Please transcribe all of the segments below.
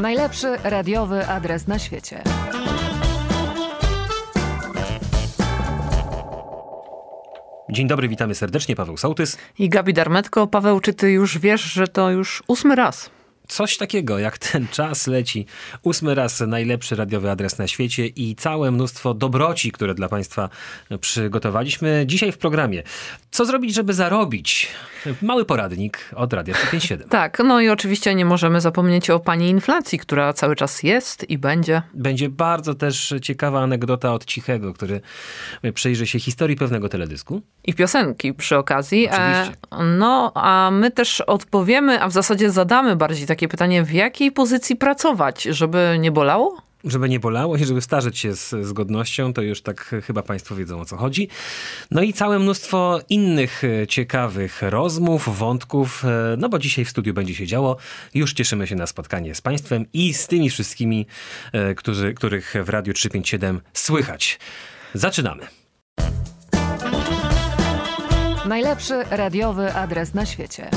Najlepszy radiowy adres na świecie. Dzień dobry, witamy serdecznie, Paweł Sołtys. I Gabi Darmetko. Paweł, czy ty już wiesz, że to już ósmy raz? Coś takiego, jak ten czas leci. Ósmy raz najlepszy radiowy adres na świecie i całe mnóstwo dobroci, które dla Państwa przygotowaliśmy dzisiaj w programie. Co zrobić, żeby zarobić? Mały poradnik od Radia 357. Tak, no i oczywiście nie możemy zapomnieć o pani inflacji, która cały czas jest i będzie. Będzie bardzo też ciekawa anegdota od Cichego, który przyjrzy się historii pewnego teledysku. I piosenki przy okazji. Oczywiście. E, no, a my też odpowiemy, a w zasadzie zadamy bardziej takie pytanie, w jakiej pozycji pracować, żeby nie bolało? żeby nie bolało i żeby starzeć się z, z godnością, to już tak chyba Państwo wiedzą o co chodzi. No i całe mnóstwo innych e, ciekawych rozmów, wątków, e, no bo dzisiaj w studiu będzie się działo. Już cieszymy się na spotkanie z Państwem i z tymi wszystkimi, e, którzy, których w Radiu 357 słychać. Zaczynamy. Najlepszy radiowy adres na świecie.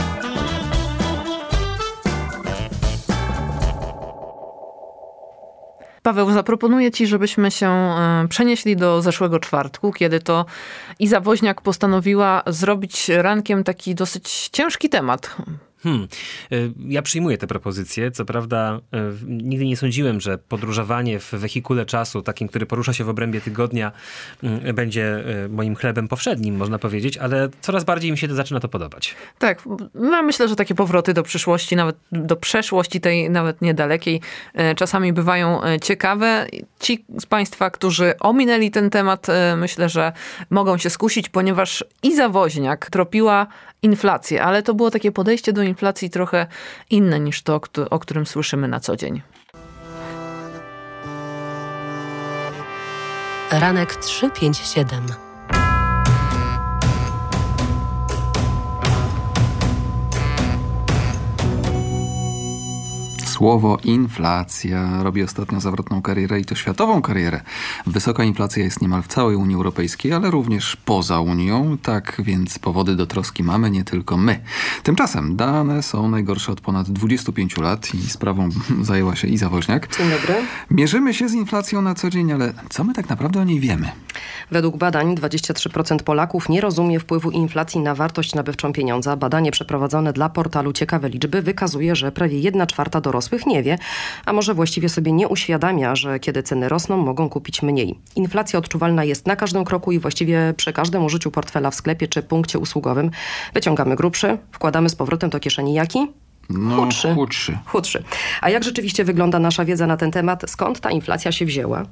Paweł, zaproponuję Ci, żebyśmy się e, przenieśli do zeszłego czwartku, kiedy to Iza Woźniak postanowiła zrobić rankiem taki dosyć ciężki temat. Hmm. Ja przyjmuję te propozycje. Co prawda, e, nigdy nie sądziłem, że podróżowanie w wehikule czasu, takim, który porusza się w obrębie tygodnia, mm, będzie e, moim chlebem powszednim, można powiedzieć, ale coraz bardziej mi się to zaczyna to podobać. Tak, no myślę, że takie powroty do przyszłości, nawet do przeszłości, tej nawet niedalekiej, czasami bywają ciekawe. Ci z Państwa, którzy ominęli ten temat, myślę, że mogą się skusić, ponieważ Iza Woźniak tropiła inflację, ale to było takie podejście do inflacji trochę inne niż to, o którym słyszymy na co dzień. Ranek 357 Słowo inflacja robi ostatnio zawrotną karierę i to światową karierę. Wysoka inflacja jest niemal w całej Unii Europejskiej, ale również poza Unią, tak więc powody do troski mamy nie tylko my. Tymczasem dane są najgorsze od ponad 25 lat i sprawą zajęła się Iza Woźniak. Dzień dobry. Mierzymy się z inflacją na co dzień, ale co my tak naprawdę o niej wiemy? Według badań 23% Polaków nie rozumie wpływu inflacji na wartość nabywczą pieniądza. Badanie przeprowadzone dla portalu Ciekawe Liczby wykazuje, że prawie 1 czwarta dorosłych nie wie, a może właściwie sobie nie uświadamia, że kiedy ceny rosną, mogą kupić mniej. Inflacja odczuwalna jest na każdym kroku i właściwie przy każdym użyciu portfela w sklepie czy punkcie usługowym. Wyciągamy grubszy, wkładamy z powrotem do kieszeni jaki? No, chudszy. chudszy. Chudszy. A jak rzeczywiście wygląda nasza wiedza na ten temat? Skąd ta inflacja się wzięła?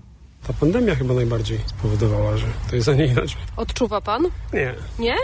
Ta pandemia chyba najbardziej spowodowała, że to jest, a nie inaczej. Odczuwa pan? Nie. Nie?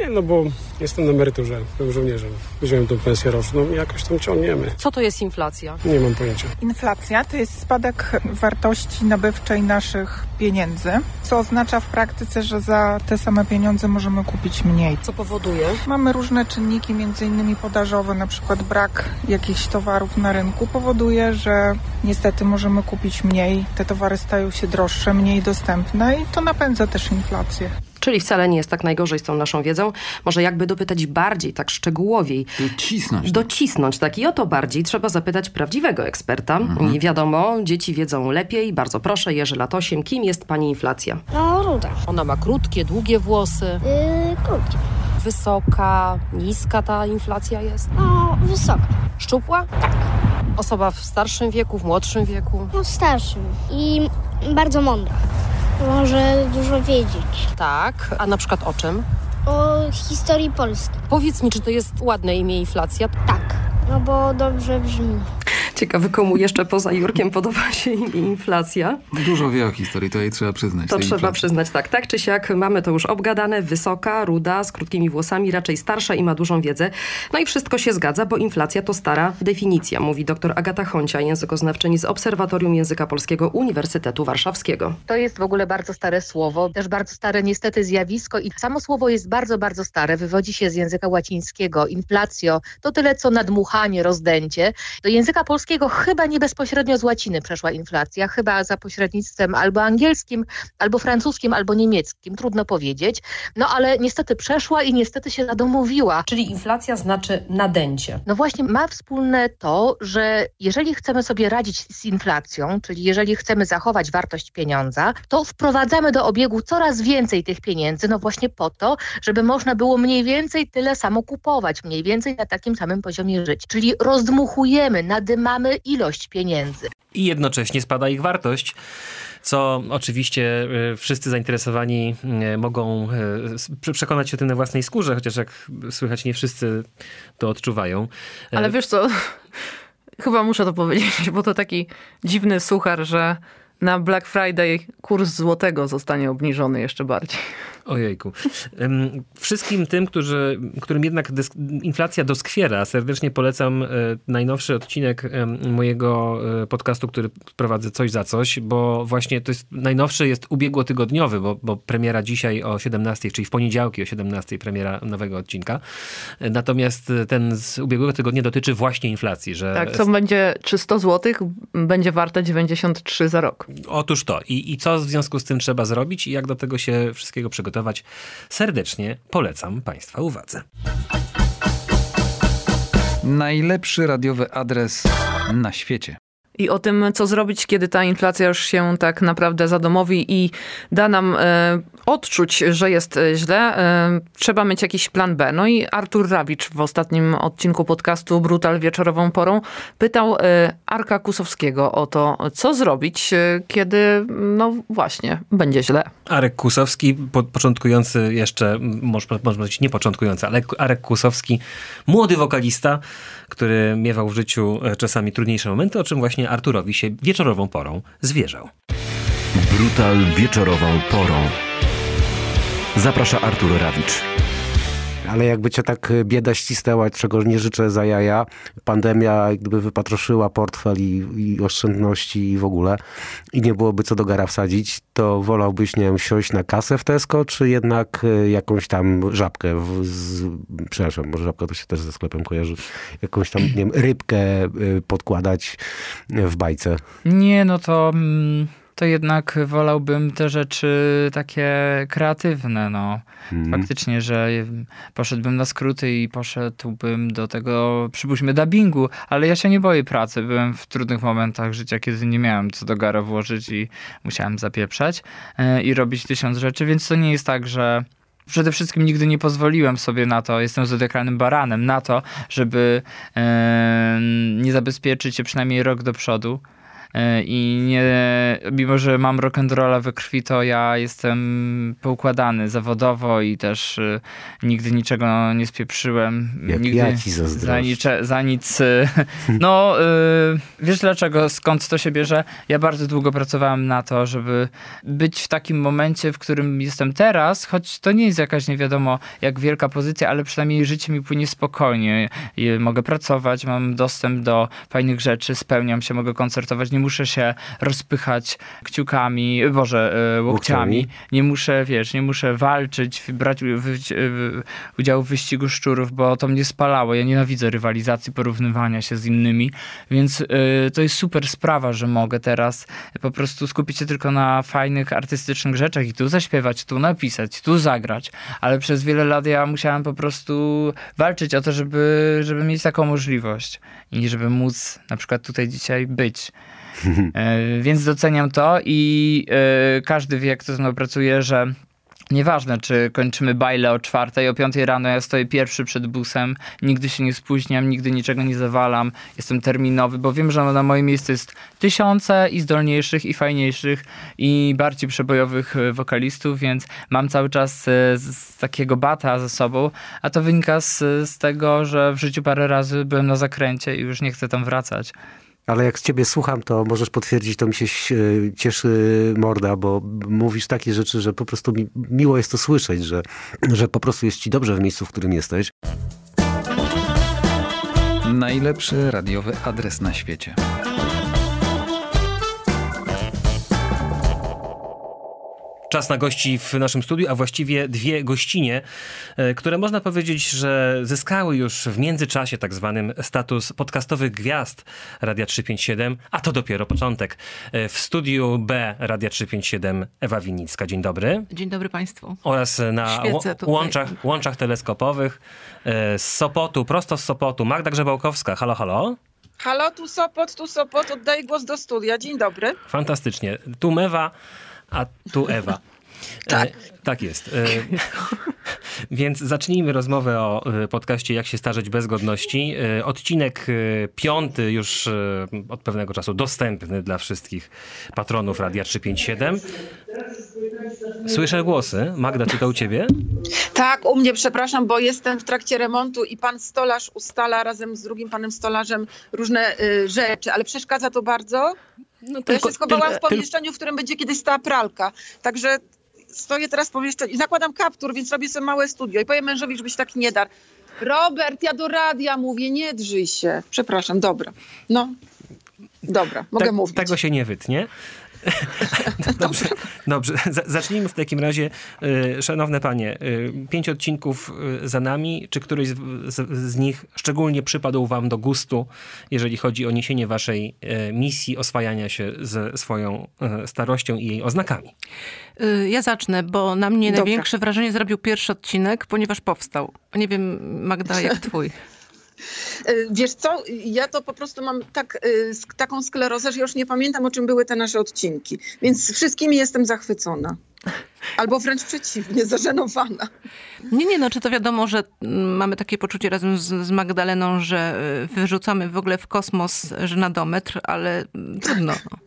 Nie, no bo jestem na emeryturze, byłem żołnierzem. Wziąłem tą pensję roczną i jakoś tam ciągniemy. Co to jest inflacja? Nie mam pojęcia. Inflacja to jest spadek wartości nabywczej naszych pieniędzy, co oznacza w praktyce, że za te same pieniądze możemy kupić mniej. Co powoduje? Mamy różne czynniki, między innymi podażowe, na przykład brak jakichś towarów na rynku powoduje, że niestety możemy kupić mniej, te towary stają się droższe, mniej dostępne i to napędza też inflację. Czyli wcale nie jest tak najgorzej z tą naszą wiedzą. Może jakby dopytać bardziej, tak szczegółowiej. Docisnąć. Docisnąć, tak. I o to bardziej trzeba zapytać prawdziwego eksperta. Mhm. Nie wiadomo, dzieci wiedzą lepiej. Bardzo proszę, Jerzy Latosiem, kim jest pani inflacja? No, ruda. Ona ma krótkie, długie włosy. Yy, krótkie. Wysoka, niska ta inflacja jest? No, wysoka. Szczupła? Tak. Osoba w starszym wieku, w młodszym wieku? No, w starszym. I bardzo mądra. Może dużo wiedzieć. Tak. A na przykład o czym? O historii Polski. Powiedz mi, czy to jest ładne imię inflacja? Tak, no bo dobrze brzmi. Ciekawy, komu jeszcze poza Jurkiem podoba się inflacja. Dużo wie o historii, to jej trzeba przyznać. To trzeba inflacji. przyznać, tak. Tak czy siak mamy to już obgadane. Wysoka, ruda, z krótkimi włosami, raczej starsza i ma dużą wiedzę. No i wszystko się zgadza, bo inflacja to stara definicja, mówi dr Agata Honcia, językoznawczyni z Obserwatorium Języka Polskiego Uniwersytetu Warszawskiego. To jest w ogóle bardzo stare słowo, też bardzo stare niestety zjawisko i samo słowo jest bardzo, bardzo stare. Wywodzi się z języka łacińskiego. Inflacjo to tyle co nadmuchanie, rozdęcie. Do języka polskiego angielskiego chyba nie bezpośrednio z łaciny przeszła inflacja, chyba za pośrednictwem albo angielskim, albo francuskim, albo niemieckim, trudno powiedzieć. No ale niestety przeszła i niestety się zadomowiła. Czyli inflacja znaczy nadęcie. No właśnie ma wspólne to, że jeżeli chcemy sobie radzić z inflacją, czyli jeżeli chcemy zachować wartość pieniądza, to wprowadzamy do obiegu coraz więcej tych pieniędzy, no właśnie po to, żeby można było mniej więcej tyle samo kupować, mniej więcej na takim samym poziomie żyć. Czyli rozdmuchujemy, nadymamy ilość pieniędzy. I jednocześnie spada ich wartość co oczywiście e, wszyscy zainteresowani e, mogą e, przekonać się o tym na własnej skórze, chociaż jak słychać nie wszyscy to odczuwają. Ale wiesz co, chyba muszę to powiedzieć, bo to taki dziwny suchar, że na Black Friday kurs złotego zostanie obniżony jeszcze bardziej. Ojejku. Wszystkim tym, którzy, którym jednak inflacja doskwiera, serdecznie polecam e, najnowszy odcinek mojego e, podcastu, który prowadzę Coś za Coś, bo właśnie to jest najnowszy jest ubiegłotygodniowy, bo, bo premiera dzisiaj o 17, czyli w poniedziałki o 17 premiera nowego odcinka. Natomiast ten z ubiegłego tygodnia dotyczy właśnie inflacji. Że tak, co będzie 300 zł, będzie warte 93 za rok. Otóż to. I, I co w związku z tym trzeba zrobić i jak do tego się wszystkiego przygotować, serdecznie polecam Państwa uwadze. Najlepszy radiowy adres na świecie i o tym, co zrobić, kiedy ta inflacja już się tak naprawdę zadomowi i da nam e, odczuć, że jest e, źle, e, trzeba mieć jakiś plan B. No i Artur Rawicz w ostatnim odcinku podcastu Brutal wieczorową porą pytał Arka Kusowskiego o to, co zrobić, kiedy no właśnie będzie źle. Arek Kusowski, po, początkujący jeszcze, może, może być nie początkujący, ale Arek Kusowski, młody wokalista, który miewał w życiu czasami trudniejsze momenty, o czym właśnie Arturowi się wieczorową porą zwierzał. Brutal wieczorową porą. Zaprasza Artur Rawicz ale jakby cię tak y, bieda ścisnęła, czego nie życzę za jaja, pandemia gdyby wypatroszyła portfel i, i oszczędności i w ogóle i nie byłoby co do gara wsadzić, to wolałbyś, nie wiem, siąść na kasę w Tesco, czy jednak y, jakąś tam żabkę, w, z, przepraszam, może żabka to się też ze sklepem kojarzy, jakąś tam, nie wiem, rybkę y, podkładać w bajce? Nie, no to... Mm to jednak wolałbym te rzeczy takie kreatywne, no. Mm. Faktycznie, że poszedłbym na skróty i poszedłbym do tego, przypuśćmy, dubbingu, ale ja się nie boję pracy. Byłem w trudnych momentach życia, kiedy nie miałem co do gara włożyć i musiałem zapieprzać yy, i robić tysiąc rzeczy, więc to nie jest tak, że przede wszystkim nigdy nie pozwoliłem sobie na to, jestem zodiakalnym baranem, na to, żeby yy, nie zabezpieczyć się przynajmniej rok do przodu. E, i nie, mimo że mam rock'n'rolla we krwi, to ja jestem poukładany zawodowo i też e, nigdy niczego nie spieprzyłem. Jak nigdy ja ci za, nicze, za nic. E, no, wiesz dlaczego, skąd to się bierze? Ja bardzo długo pracowałem na to, żeby być w takim momencie, w którym jestem teraz, choć to nie jest jakaś nie wiadomo jak wielka pozycja, ale przynajmniej życie mi płynie spokojnie. Mogę pracować, mam dostęp do fajnych rzeczy, spełniam się, mogę koncertować, nie muszę się rozpychać kciukami, boże, e, łokciami. Nie muszę, wiesz, nie muszę walczyć, brać udziału w wyścigu szczurów, bo to mnie spalało. Ja nienawidzę rywalizacji, porównywania się z innymi, więc e, to jest super sprawa, że mogę teraz po prostu skupić się tylko na fajnych, artystycznych rzeczach i tu zaśpiewać, tu napisać, tu zagrać, ale przez wiele lat ja musiałem po prostu walczyć o to, żeby, żeby mieć taką możliwość i żeby móc na przykład tutaj dzisiaj być. E, więc doceniam to i e, każdy wie, kto ze mną pracuje, że Nieważne, czy kończymy bajle o czwartej, o piątej rano ja stoję pierwszy przed busem, nigdy się nie spóźniam, nigdy niczego nie zawalam, jestem terminowy, bo wiem, że na moje miejsce jest tysiące i zdolniejszych, i fajniejszych, i bardziej przebojowych e, wokalistów, więc mam cały czas z takiego bata ze sobą, a to wynika z, z tego, że w życiu parę razy byłem na zakręcie i już nie chcę tam wracać. Ale jak z ciebie słucham, to możesz potwierdzić, to mi się cieszy morda, bo mówisz takie rzeczy, że po prostu mi, miło jest to słyszeć, że, że po prostu jest ci dobrze w miejscu, w którym jesteś. Najlepszy radiowy adres na świecie. Czas na gości w naszym studiu, a właściwie dwie gościnie, e, które można powiedzieć, że zyskały już w międzyczasie tak zwanym status podcastowych gwiazd Radia 357, a to dopiero początek. E, W studiu B Radia 357 Ewa Winnicka. Dzień dobry. Dzień dobry Państwu. Oraz na łączach, łączach teleskopowych e, z Sopotu, prosto z Sopotu, Magda Grzebałkowska. Halo, halo. Halo, tu Sopot, tu Sopot, oddaję głos do studia. Dzień dobry. Fantastycznie. Tu Mewa, a tu Ewa. Tak. E, tak jest. E, więc zacznijmy rozmowę o e, podcaście Jak się starzeć bez godności. E, odcinek piąty już od pewnego czasu dostępny dla wszystkich patronów Radia 357. Słyszę głosy. Magda, czy to u ciebie? Tak, u mnie, przepraszam, bo jestem w trakcie remontu i pan stolarz ustala razem z drugim panem stolarzem różne y, rzeczy, ale przeszkadza to bardzo. No, to ja tylko- się schowałam tylko- w pomieszczeniu, w którym będzie kiedyś stała pralka. Także stoję teraz w pomieszczeniu i zakładam kaptur, więc robię sobie małe studio i powiem mężowi, żeby się tak nie dar. Robert, ja do radia mówię, nie drzyj się. Przepraszam, dobra. No, dobra, mogę Tak- mówić. Tego się nie wytnie. Dobrze, dobrze. Zacznijmy w takim razie. Y, Szanowne panie, y, pięć odcinków y, za nami. Czy któryś z, z, z nich szczególnie przypadł wam do gustu, jeżeli chodzi o niesienie waszej misji oswajania się ze swoją starością i jej oznakami? Ja zacznę, bo na mnie Dobra. największe wrażenie zrobił pierwszy odcinek, ponieważ powstał. Nie wiem, Magda, jak twój. Y, Wiesz co, ja to po prostu mam tak, sk- taką sklerozę, że już nie pamiętam, o czym były te nasze odcinki. Więc wszystkimi jestem zachwycona. Albo wręcz przeciwnie, zażenowana. Nie, nie, no czy to wiadomo, że mm, mamy takie poczucie razem z, z Magdaleną, że y, wyrzucamy w ogóle w kosmos żenadometr, ale mm, trudno. No.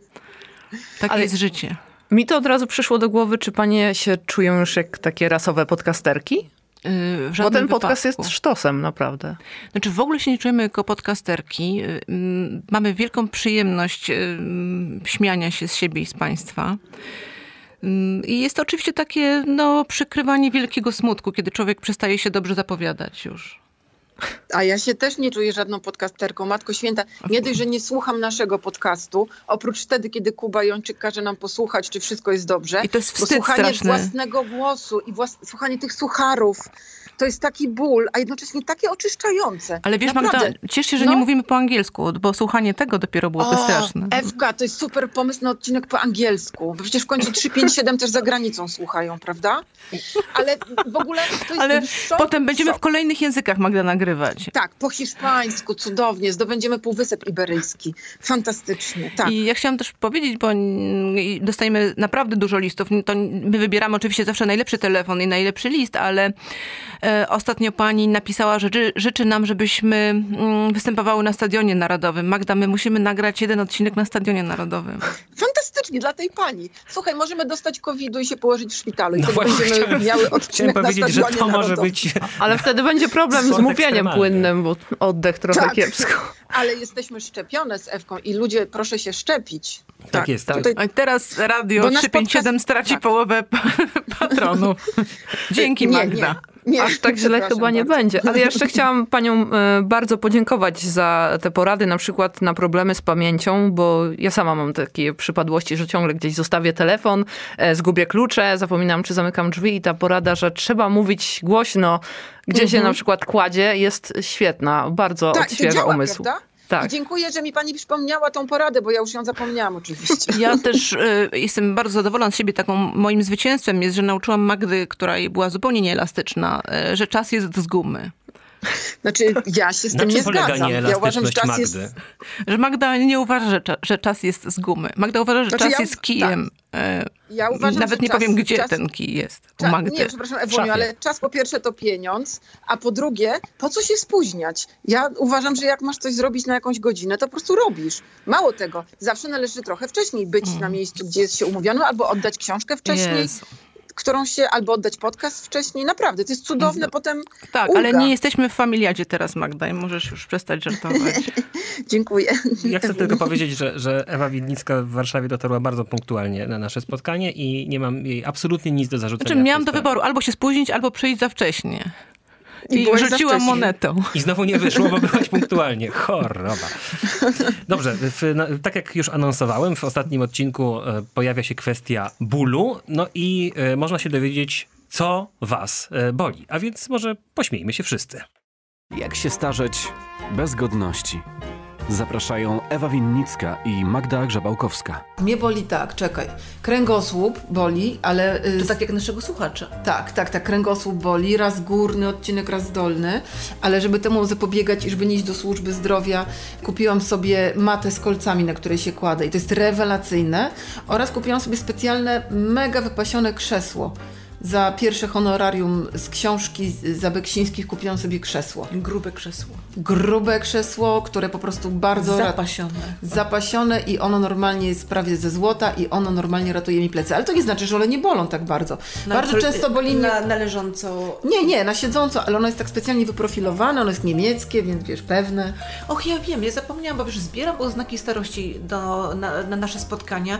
Takie Ale- jest życie. Mi to od razu przyszło do głowy, czy panie się czują już jak takie rasowe podcasterki? Y, Bo ten podcast wypadku. jest sztosem, naprawdę. Znaczy w ogóle się nie czujemy jako podcasterki. Y, Mamy wielką przyjemność y, śmiania się z siebie i z państwa. Mm, I jest to oczywiście takie no, przykrywanie wielkiego smutku, kiedy człowiek przestaje się dobrze zapowiadać już. A ja się też nie czuję żadną podcasterką. Matko Święta, nie dość, że nie słucham naszego podcastu, oprócz wtedy, kiedy Kuba Jończyk każe nam posłuchać, czy wszystko jest dobrze. I to jest wstyd słuchanie straszny. własnego głosu i włas... słuchanie tych sucharów, to jest taki ból, a jednocześnie takie oczyszczające. Ale wiesz, Naprawdę. Magda, ciesz się, że No. nie mówimy po angielsku, bo słuchanie tego dopiero byłoby O, straszne. Ewka, to jest super pomysł na odcinek po angielsku. Bo przecież w końcu 357 też za granicą słuchają, prawda? Ale w ogóle to jest Ale szok, potem będziemy szok. w kolejnych językach, Magda, nagrywać. Tak, po hiszpańsku, cudownie. Zdobędziemy Półwysep Iberyjski. Fantastycznie, tak. I ja chciałam też powiedzieć, bo dostajemy naprawdę dużo listów. To my wybieramy oczywiście zawsze najlepszy telefon i najlepszy list, ale e, ostatnio pani napisała, że ży, życzy nam, żebyśmy mm, występowały na Stadionie Narodowym. Magda, my musimy nagrać jeden odcinek na Stadionie Narodowym. Fantastycznie, dla tej pani. Słuchaj, możemy dostać COVID-u i się położyć w szpitalu. I No wtedy właśnie, będziemy chciałem- miały Chciałem odcinek na powiedzieć, że Stadionie to może Narodowym. być Ale wtedy będzie problem z mówieniem płynnym, bo oddech trochę Tak. kiepsko. Ale jesteśmy szczepione z Ewką i ludzie, proszę się szczepić. Tak, jest. Tutaj A teraz Radio Bo nasz 357 podcast- straci tak. połowę pa- patronów. Dzięki, Nie, Magda. nie, nie, Aż tak źle chyba nie bardzo. będzie. Ale ja jeszcze chciałam panią e, bardzo podziękować za te porady, na przykład na problemy z pamięcią, bo ja sama mam takie przypadłości, że ciągle gdzieś zostawię telefon, e, zgubię klucze, zapominam, czy zamykam drzwi i ta porada, że trzeba mówić głośno, gdzie się Mhm. na przykład kładzie, jest świetna. Bardzo Tak, odświeża działa, umysł. prawda? Tak. I dziękuję, że mi pani przypomniała tą poradę, bo ja już ją zapomniałam oczywiście. Ja też y, jestem bardzo zadowolona z siebie. Taką moim zwycięstwem jest, że nauczyłam Magdy, która była zupełnie nieelastyczna, y, że czas jest z gumy. Znaczy, ja się z tym nie zgadzam. Ja uważam, że czas Magdy? jest... Że Magda nie uważa, że, cza, że czas jest z gumy. Magda uważa, że Znaczy, czas ja- jest kijem. Y, Ja uważam, Nawet że nie czas- powiem, gdzie czas- ten kij jest u Cza- Magdy. Nie, przepraszam szafie. ale czas po pierwsze to pieniądz, a po drugie, po co się spóźniać? Ja uważam, że jak masz coś zrobić na jakąś godzinę, to po prostu robisz. Mało tego, zawsze należy trochę wcześniej być Mm. na miejscu, gdzie jest się umówiono, albo oddać książkę wcześniej, Jezu. Którą się, albo oddać podcast wcześniej. Naprawdę, to jest cudowne potem Tak, ulga. ale nie jesteśmy w familiadzie teraz, Magda, i możesz już przestać żartować. Dziękuję. Ja chcę tylko powiedzieć, że, że Ewa Widnicka w Warszawie dotarła bardzo punktualnie na nasze spotkanie i nie mam jej absolutnie nic do zarzucenia. Znaczy, miałam do wyboru albo się spóźnić, albo przyjść za wcześnie. I, I rzuciłam monetą. I znowu nie wyszło, bo byłaś punktualnie. Choroba. Dobrze, w, na, tak jak już anonsowałem, w ostatnim odcinku e, pojawia się kwestia bólu, no i e, można się dowiedzieć, co was e, boli. A więc może pośmiejmy się wszyscy. Jak się starzeć bez godności? Zapraszają Ewa Winnicka i Magda Grzebałkowska. Mnie boli tak, czekaj. Kręgosłup boli, ale... To tak jak naszego słuchacza. Tak, tak, tak. Kręgosłup boli, raz górny odcinek, raz dolny, ale żeby temu zapobiegać i żeby nie iść do służby zdrowia, kupiłam sobie matę z kolcami, na której się kładę i to jest rewelacyjne oraz kupiłam sobie specjalne, mega wypasione krzesło za pierwsze honorarium z książki Zabeksińskich kupiłam sobie krzesło. Grube krzesło. Grube krzesło, które po prostu bardzo... Zapasione. Zapasione i ono normalnie jest prawie ze złota i ono normalnie ratuje mi plecy. Ale to nie znaczy, że one nie bolą tak bardzo. Na, bardzo często boli mnie... Na, na leżąco... Nie, nie, na siedząco, ale ono jest tak specjalnie wyprofilowane, ono jest niemieckie, więc wiesz, pewne. Och, ja wiem, ja zapomniałam, bo wiesz, zbieram oznaki starości do, na, na nasze spotkania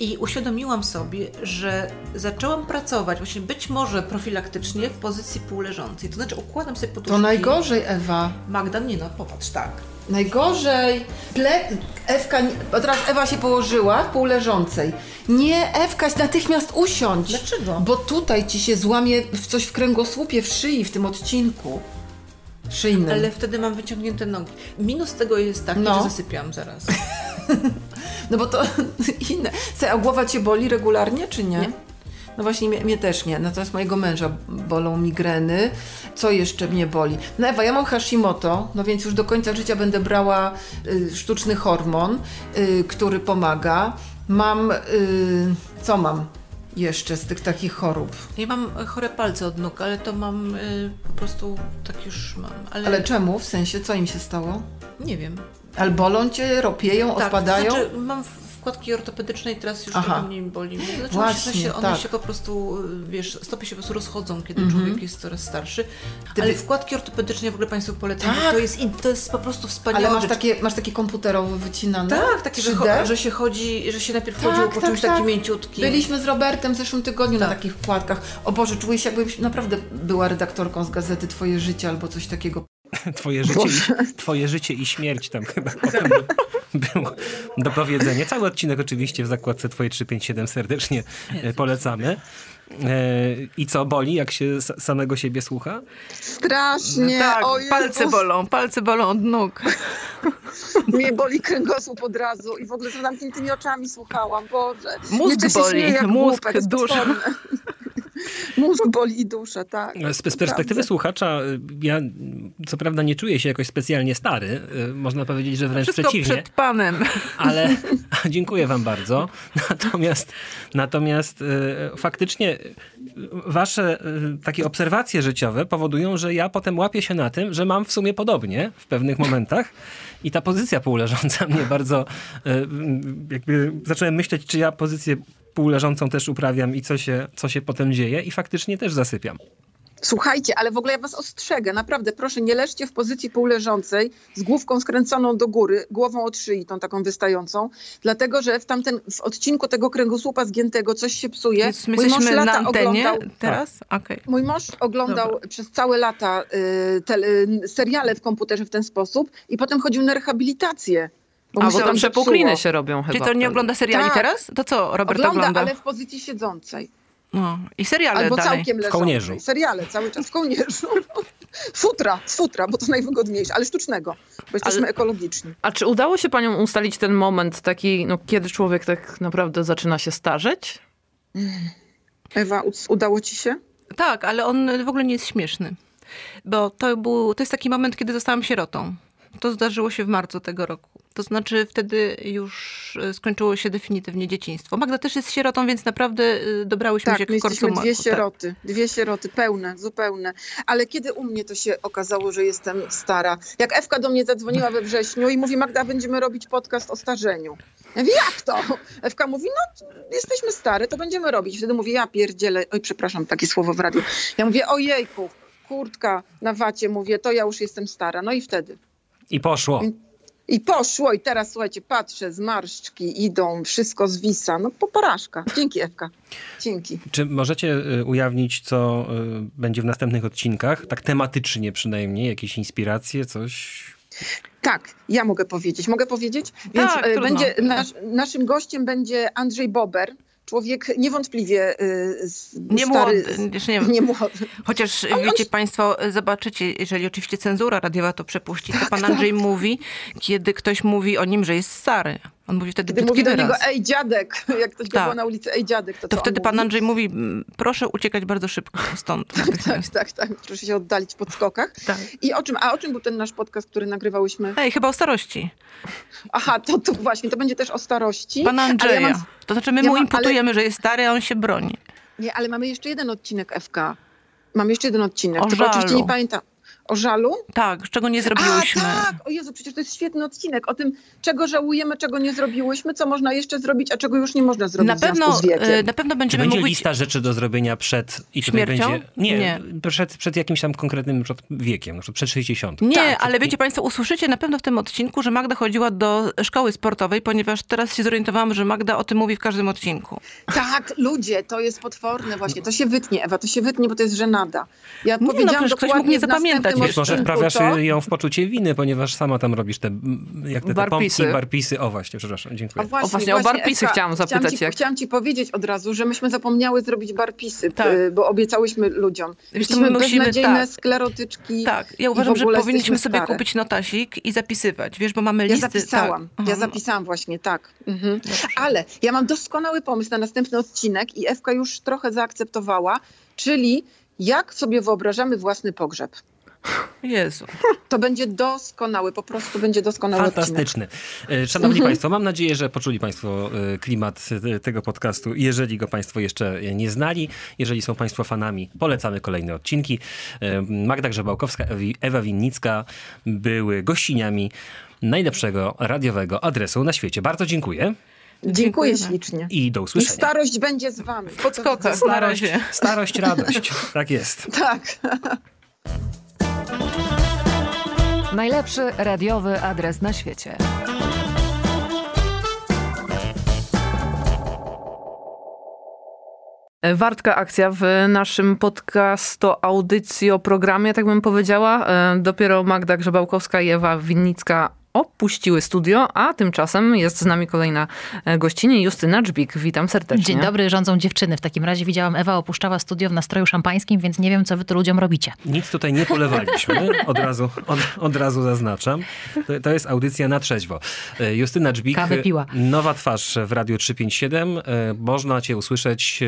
i uświadomiłam sobie, że zaczęłam pracować właśnie być może profilaktycznie w pozycji półleżącej. To znaczy układam sobie poduszki. To najgorzej, Ewa. Magda, nie no, popatrz, tak. Najgorzej. Ple... Ewka, teraz Ewa się położyła w półleżącej. Nie, Ewka, natychmiast usiądź. Dlaczego? Bo tutaj ci się złamie coś w kręgosłupie, w szyi, w tym odcinku. Szyjnym. Ale wtedy mam wyciągnięte nogi. Minus tego jest taki, No. że zasypiam zaraz. No bo to inne. Co, a głowa cię boli regularnie, czy nie? Nie. No właśnie, mnie, mnie też nie. Natomiast mojego męża bolą migreny. Co jeszcze mnie boli? No Ewa, ja mam Hashimoto, no więc już do końca życia będę brała y, sztuczny hormon, y, który pomaga. Mam... Y, co mam jeszcze z tych takich chorób? Ja mam chore palce od nóg, ale to mam y, po prostu tak już mam. Ale, Ale czemu? W sensie, co im się stało? nie wiem. Ale bolą cię, ropieją, Tak, odpadają? To znaczy, mam wkładki ortopedyczne i teraz już Aha. trochę mniej boli. Znaczy, Właśnie, one, się, one tak. się po prostu, y, wiesz, stopy się po prostu rozchodzą, kiedy Mhm. człowiek jest coraz starszy. Ty Ale wkładki ortopedyczne w ogóle Państwu polecam, Tak. to jest, to jest po prostu wspaniałe. Ale masz takie, masz takie komputerowo wycinane? Tak, takie, że, 3D? cho- że się chodzi, że się najpierw chodziło po czymś takim mięciutkim. Byliśmy z Robertem w zeszłym tygodniu Tak. na takich wkładkach. O Boże, czuję się jakbym naprawdę była redaktorką z gazety Twoje życie albo coś takiego. Twoje życie, i, twoje życie i śmierć tam chyba potem było do powiedzenia. Cały odcinek oczywiście w zakładce Twoje 357 serdecznie e, polecamy. E, I co, boli, jak się samego siebie słucha? Strasznie. tak, o Jezus. palce bolą, palce bolą od nóg. Mnie boli kręgosłup od razu i w ogóle z zamkniętymi oczami słuchałam. Boże. Mózg boli, śmieję mózg, głupek, dusza. Mózg boli i dusza, tak. Z, z perspektywy słuchacza, y, ja co prawda nie czuję się jakoś specjalnie stary. y, Można powiedzieć, że wręcz Wszystko przeciwnie. przed panem. Ale dziękuję wam bardzo. Natomiast, natomiast faktycznie wasze takie obserwacje życiowe powodują, że ja potem łapię się na tym, że mam w sumie podobnie w pewnych momentach. I ta pozycja półleżąca mnie bardzo jakby zacząłem myśleć, czy ja pozycję półleżącą też uprawiam i co się, co się potem dzieje i faktycznie też zasypiam. Słuchajcie, ale w ogóle ja was ostrzegę, naprawdę proszę, nie leżcie w pozycji półleżącej z główką skręconą do góry, głową od szyi, tą taką wystającą, dlatego że w tamten, w odcinku tego kręgosłupa zgiętego coś się psuje. Więc my Mój mąż na lata antenie oglądał- teraz? Okej. Mój mąż oglądał przez całe lata y, tele, seriale w komputerze w ten sposób i potem chodził na rehabilitację. A, bo mu się tam zepsuło. przepukliny się robią chyba. Czyli to nie wtedy. ogląda seriali Tak. teraz? To co Robert ogląda, ogląda? ale w pozycji siedzącej. No. I seriale Albo dalej. całkiem leżącej. kołnierzu. Seriale cały czas w kołnierzu. Futra, z futra, bo to najwygodniejsze, ale sztucznego, bo jesteśmy Ale- ekologiczni. A czy udało się paniom ustalić ten moment taki, no, kiedy człowiek tak naprawdę zaczyna się starzeć? Ewa, udało ci się? Tak, ale on w ogóle nie jest śmieszny. Bo to, był, to jest taki moment, kiedy zostałam sierotą. To zdarzyło się w marcu tego roku. To znaczy wtedy już e, skończyło się definitywnie dzieciństwo. Magda też jest sierotą, więc naprawdę e, dobrałyśmy się Tak, w my końcu jesteśmy dwie marcu, tak. sieroty, dwie sieroty, pełne, zupełne. Ale kiedy u mnie to się okazało, że jestem stara? Jak Ewka do mnie zadzwoniła we wrześniu i mówi, Magda, będziemy robić podcast o starzeniu. Ja mówię, jak to? Ewka mówi, no jesteśmy stare, to będziemy robić. Wtedy mówię, ja pierdzielę, oj przepraszam, takie słowo w radiu. Ja mówię, ojejku, kurtka na wacie, mówię, to ja już jestem stara. No i wtedy. I poszło. I poszło i teraz słuchajcie, patrzę, zmarszczki idą, wszystko zwisa. No po porażka. Dzięki Ewka. Dzięki. Czy możecie y, ujawnić, co y, będzie w następnych odcinkach? Tak tematycznie przynajmniej, jakieś inspiracje, coś? Tak, ja mogę powiedzieć. Mogę powiedzieć? Więc Tak, trudno. będzie, nasz, naszym gościem będzie Andrzej Bober. Człowiek niewątpliwie y, Nie stary, młody, nie, nie młody. Chociaż wiecie Państwo, zobaczycie, jeżeli oczywiście cenzura radiowa to przepuści, co pan Andrzej mówi, kiedy ktoś mówi o nim, że jest stary. On mówi wtedy brzydki mówi do niego, ej dziadek, jak ktoś go Tak. było na ulicy, ej dziadek, to, to wtedy pan mówi? Andrzej mówi, "Mm, proszę uciekać bardzo szybko stąd. Tak, tak, tak. Proszę się oddalić po skokach. Tak. I o czym, a o czym był ten nasz podcast, który nagrywałyśmy? Ej, chyba o starości. Aha, to, to właśnie, to będzie też o starości. Pana Ale Andrzeja. ja mam- To znaczy my ja mu mam- imputujemy, że jest stary, a on się broni. Nie, ale mamy jeszcze jeden odcinek FK. Mamy jeszcze jeden odcinek, O tylko oczywiście żalu. nie pamiętam. O żalu? Tak, czego nie zrobiłyśmy. A, tak! O Jezu, przecież to jest świetny odcinek o tym, czego żałujemy, czego nie zrobiłyśmy, co można jeszcze zrobić, a czego już nie można zrobić Na pewno, e, na pewno Czy będziemy będzie mówić... lista rzeczy do zrobienia przed... I Śmiercią? Będzie, nie, Nie. Przed, przed jakimś tam konkretnym wiekiem, przed 60. Nie, Tak. ale wiecie Państwo, usłyszycie na pewno w tym odcinku, że Magda chodziła do szkoły sportowej, ponieważ teraz się zorientowałam, że Magda o tym mówi w każdym odcinku. Tak, ludzie, to jest potworne właśnie. To się wytnie, Ewa, to się wytnie, bo to jest żenada. Ja no, powiedziałam przecież ktoś mógł dokładnie nie zapamiętać Być może odcinku wprawiasz to. ją w poczucie winy, ponieważ sama tam robisz te, jak te, te Barpisy. pompki, barpisy. O właśnie, przepraszam, dziękuję. A właśnie, O, właśnie, o barpisy Ewka, chciałam zapytać, Chciałam ci, jak- chciałam ci powiedzieć od razu, że myśmy zapomniały zrobić barpisy, Tak. y, bo obiecałyśmy ludziom. Wiesz, my musimy- beznadziejne tak. sklerotyczki. Tak, ja uważam, że powinniśmy sobie stare. kupić notasik i zapisywać, wiesz, bo mamy Ja listy. zapisałam, Tak. ja zapisałam właśnie, tak. Mhm. Ale ja mam doskonały pomysł na następny odcinek i Ewka już trochę zaakceptowała, czyli jak sobie wyobrażamy własny pogrzeb. Jezu. To będzie doskonały, po prostu będzie doskonały odcinek. Fantastyczny. E, Szanowni Mhm. Państwo, mam nadzieję, że poczuli Państwo e, klimat tego podcastu. Jeżeli go Państwo jeszcze nie znali, jeżeli są Państwo fanami, polecamy kolejne odcinki. E, Magda Grzebałkowska, Ewa Winnicka były gościniami najlepszego radiowego adresu na świecie. Bardzo dziękuję Dziękuję ślicznie. i do usłyszenia. starość będzie z wami. Na Starość, starość, radość. Tak jest. Tak. Najlepszy radiowy adres na świecie. Wartka akcja w naszym podcasto audycjo programie, tak bym powiedziała. E, Dopiero Magda Grzebałkowska i Ewa Winnicka opuściły studio, a tymczasem jest z nami kolejna e, gościni, Justyna Dżbik. Witam serdecznie. Dzień dobry, rządzą dziewczyny. W takim razie widziałam, Ewa opuszczała studio w nastroju szampańskim, więc nie wiem, co wy tu ludziom robicie. Nic tutaj nie polewaliśmy, od razu, od, od razu zaznaczam. To, to jest audycja na trzeźwo. E, Justyna Dżbik, Kawę piła. nowa twarz w Radiu 357. E, Można cię usłyszeć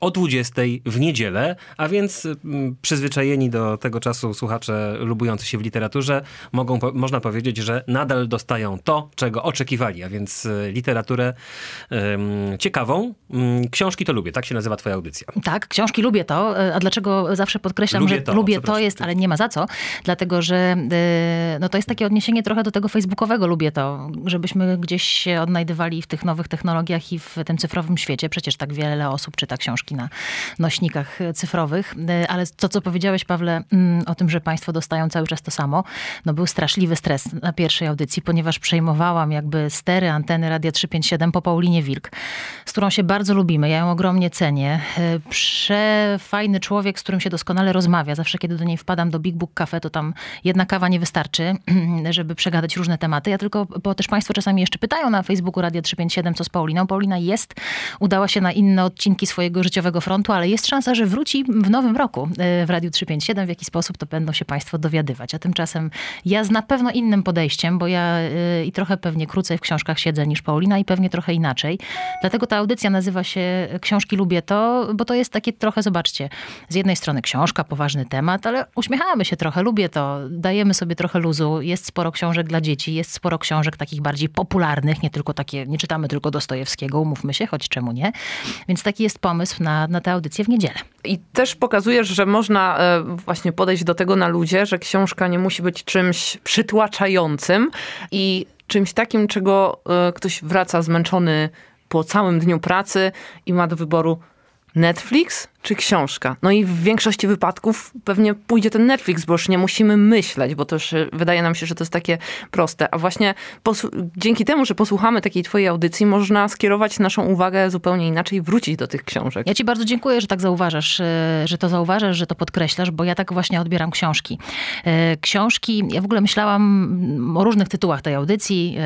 o 20 w niedzielę, a więc przyzwyczajeni do tego czasu słuchacze lubujący się w literaturze mogą, można powiedzieć, że nadal dostają to, czego oczekiwali, a więc e, literaturę em, ciekawą. Mm, Książki to lubię, tak się nazywa twoja audycja. Tak, książki lubię to, e, a dlaczego zawsze podkreślam, Lubię że to, lubię to jest, ale nie ma za co, dlatego że e, no to jest takie odniesienie trochę do tego facebookowego lubię to, żebyśmy gdzieś się odnajdywali w tych nowych technologiach i w tym cyfrowym świecie. Przecież tak wiele osób czyta książki na nośnikach cyfrowych, ale to, co powiedziałeś, Pawle, mm, o tym, że państwo dostają cały czas to samo, no był straszliwy stres na pierwszej audycji, ponieważ przejmowałam jakby stery anteny Radia 357 po Paulinie Wilk, z którą się bardzo lubimy. Ja ją ogromnie cenię. E, Przefajny człowiek, z którym się doskonale rozmawia. Zawsze, kiedy do niej wpadam do Big Book Cafe, to tam jedna kawa nie wystarczy, żeby przegadać różne tematy. Ja tylko, bo też państwo czasami jeszcze pytają na Facebooku Radia 357, co z Pauliną. Paulina jest, udała się na inne odcinki swojego życiowego frontu, ale jest szansa, że wróci w nowym roku e, w Radiu 357. W jaki sposób to będą się państwo dowiadywać. A tymczasem ja z na pewno innym podejściem, bo ja y, i trochę pewnie krócej w książkach siedzę niż Paulina i pewnie trochę inaczej. Dlatego ta audycja nazywa się Książki lubię to, bo to jest takie trochę, zobaczcie, z jednej strony książka, poważny temat, ale uśmiechamy się trochę, lubię to, dajemy sobie trochę luzu, jest sporo książek dla dzieci, jest sporo książek takich bardziej popularnych, nie tylko takie, nie czytamy tylko Dostojewskiego, umówmy się, choć czemu nie. Więc taki jest pomysł na, na tę audycję w niedzielę. I też pokazujesz, że można e, właśnie podejść do tego na ludzie, że książka nie musi być czymś przytłaczającym i czymś takim, czego e, ktoś wraca zmęczony po całym dniu pracy i ma do wyboru Netflix czy książka? No i w większości wypadków pewnie pójdzie ten Netflix, bo już nie musimy myśleć, bo to już e, wydaje nam się, że to jest takie proste. A właśnie dzięki temu, że posłuchamy takiej twojej audycji, można skierować naszą uwagę zupełnie inaczej, wrócić do tych książek. Ja ci bardzo dziękuję, że tak zauważasz, e, że to zauważasz, że to podkreślasz, bo ja tak właśnie odbieram książki. E, książki, ja w ogóle myślałam o różnych tytułach tej audycji.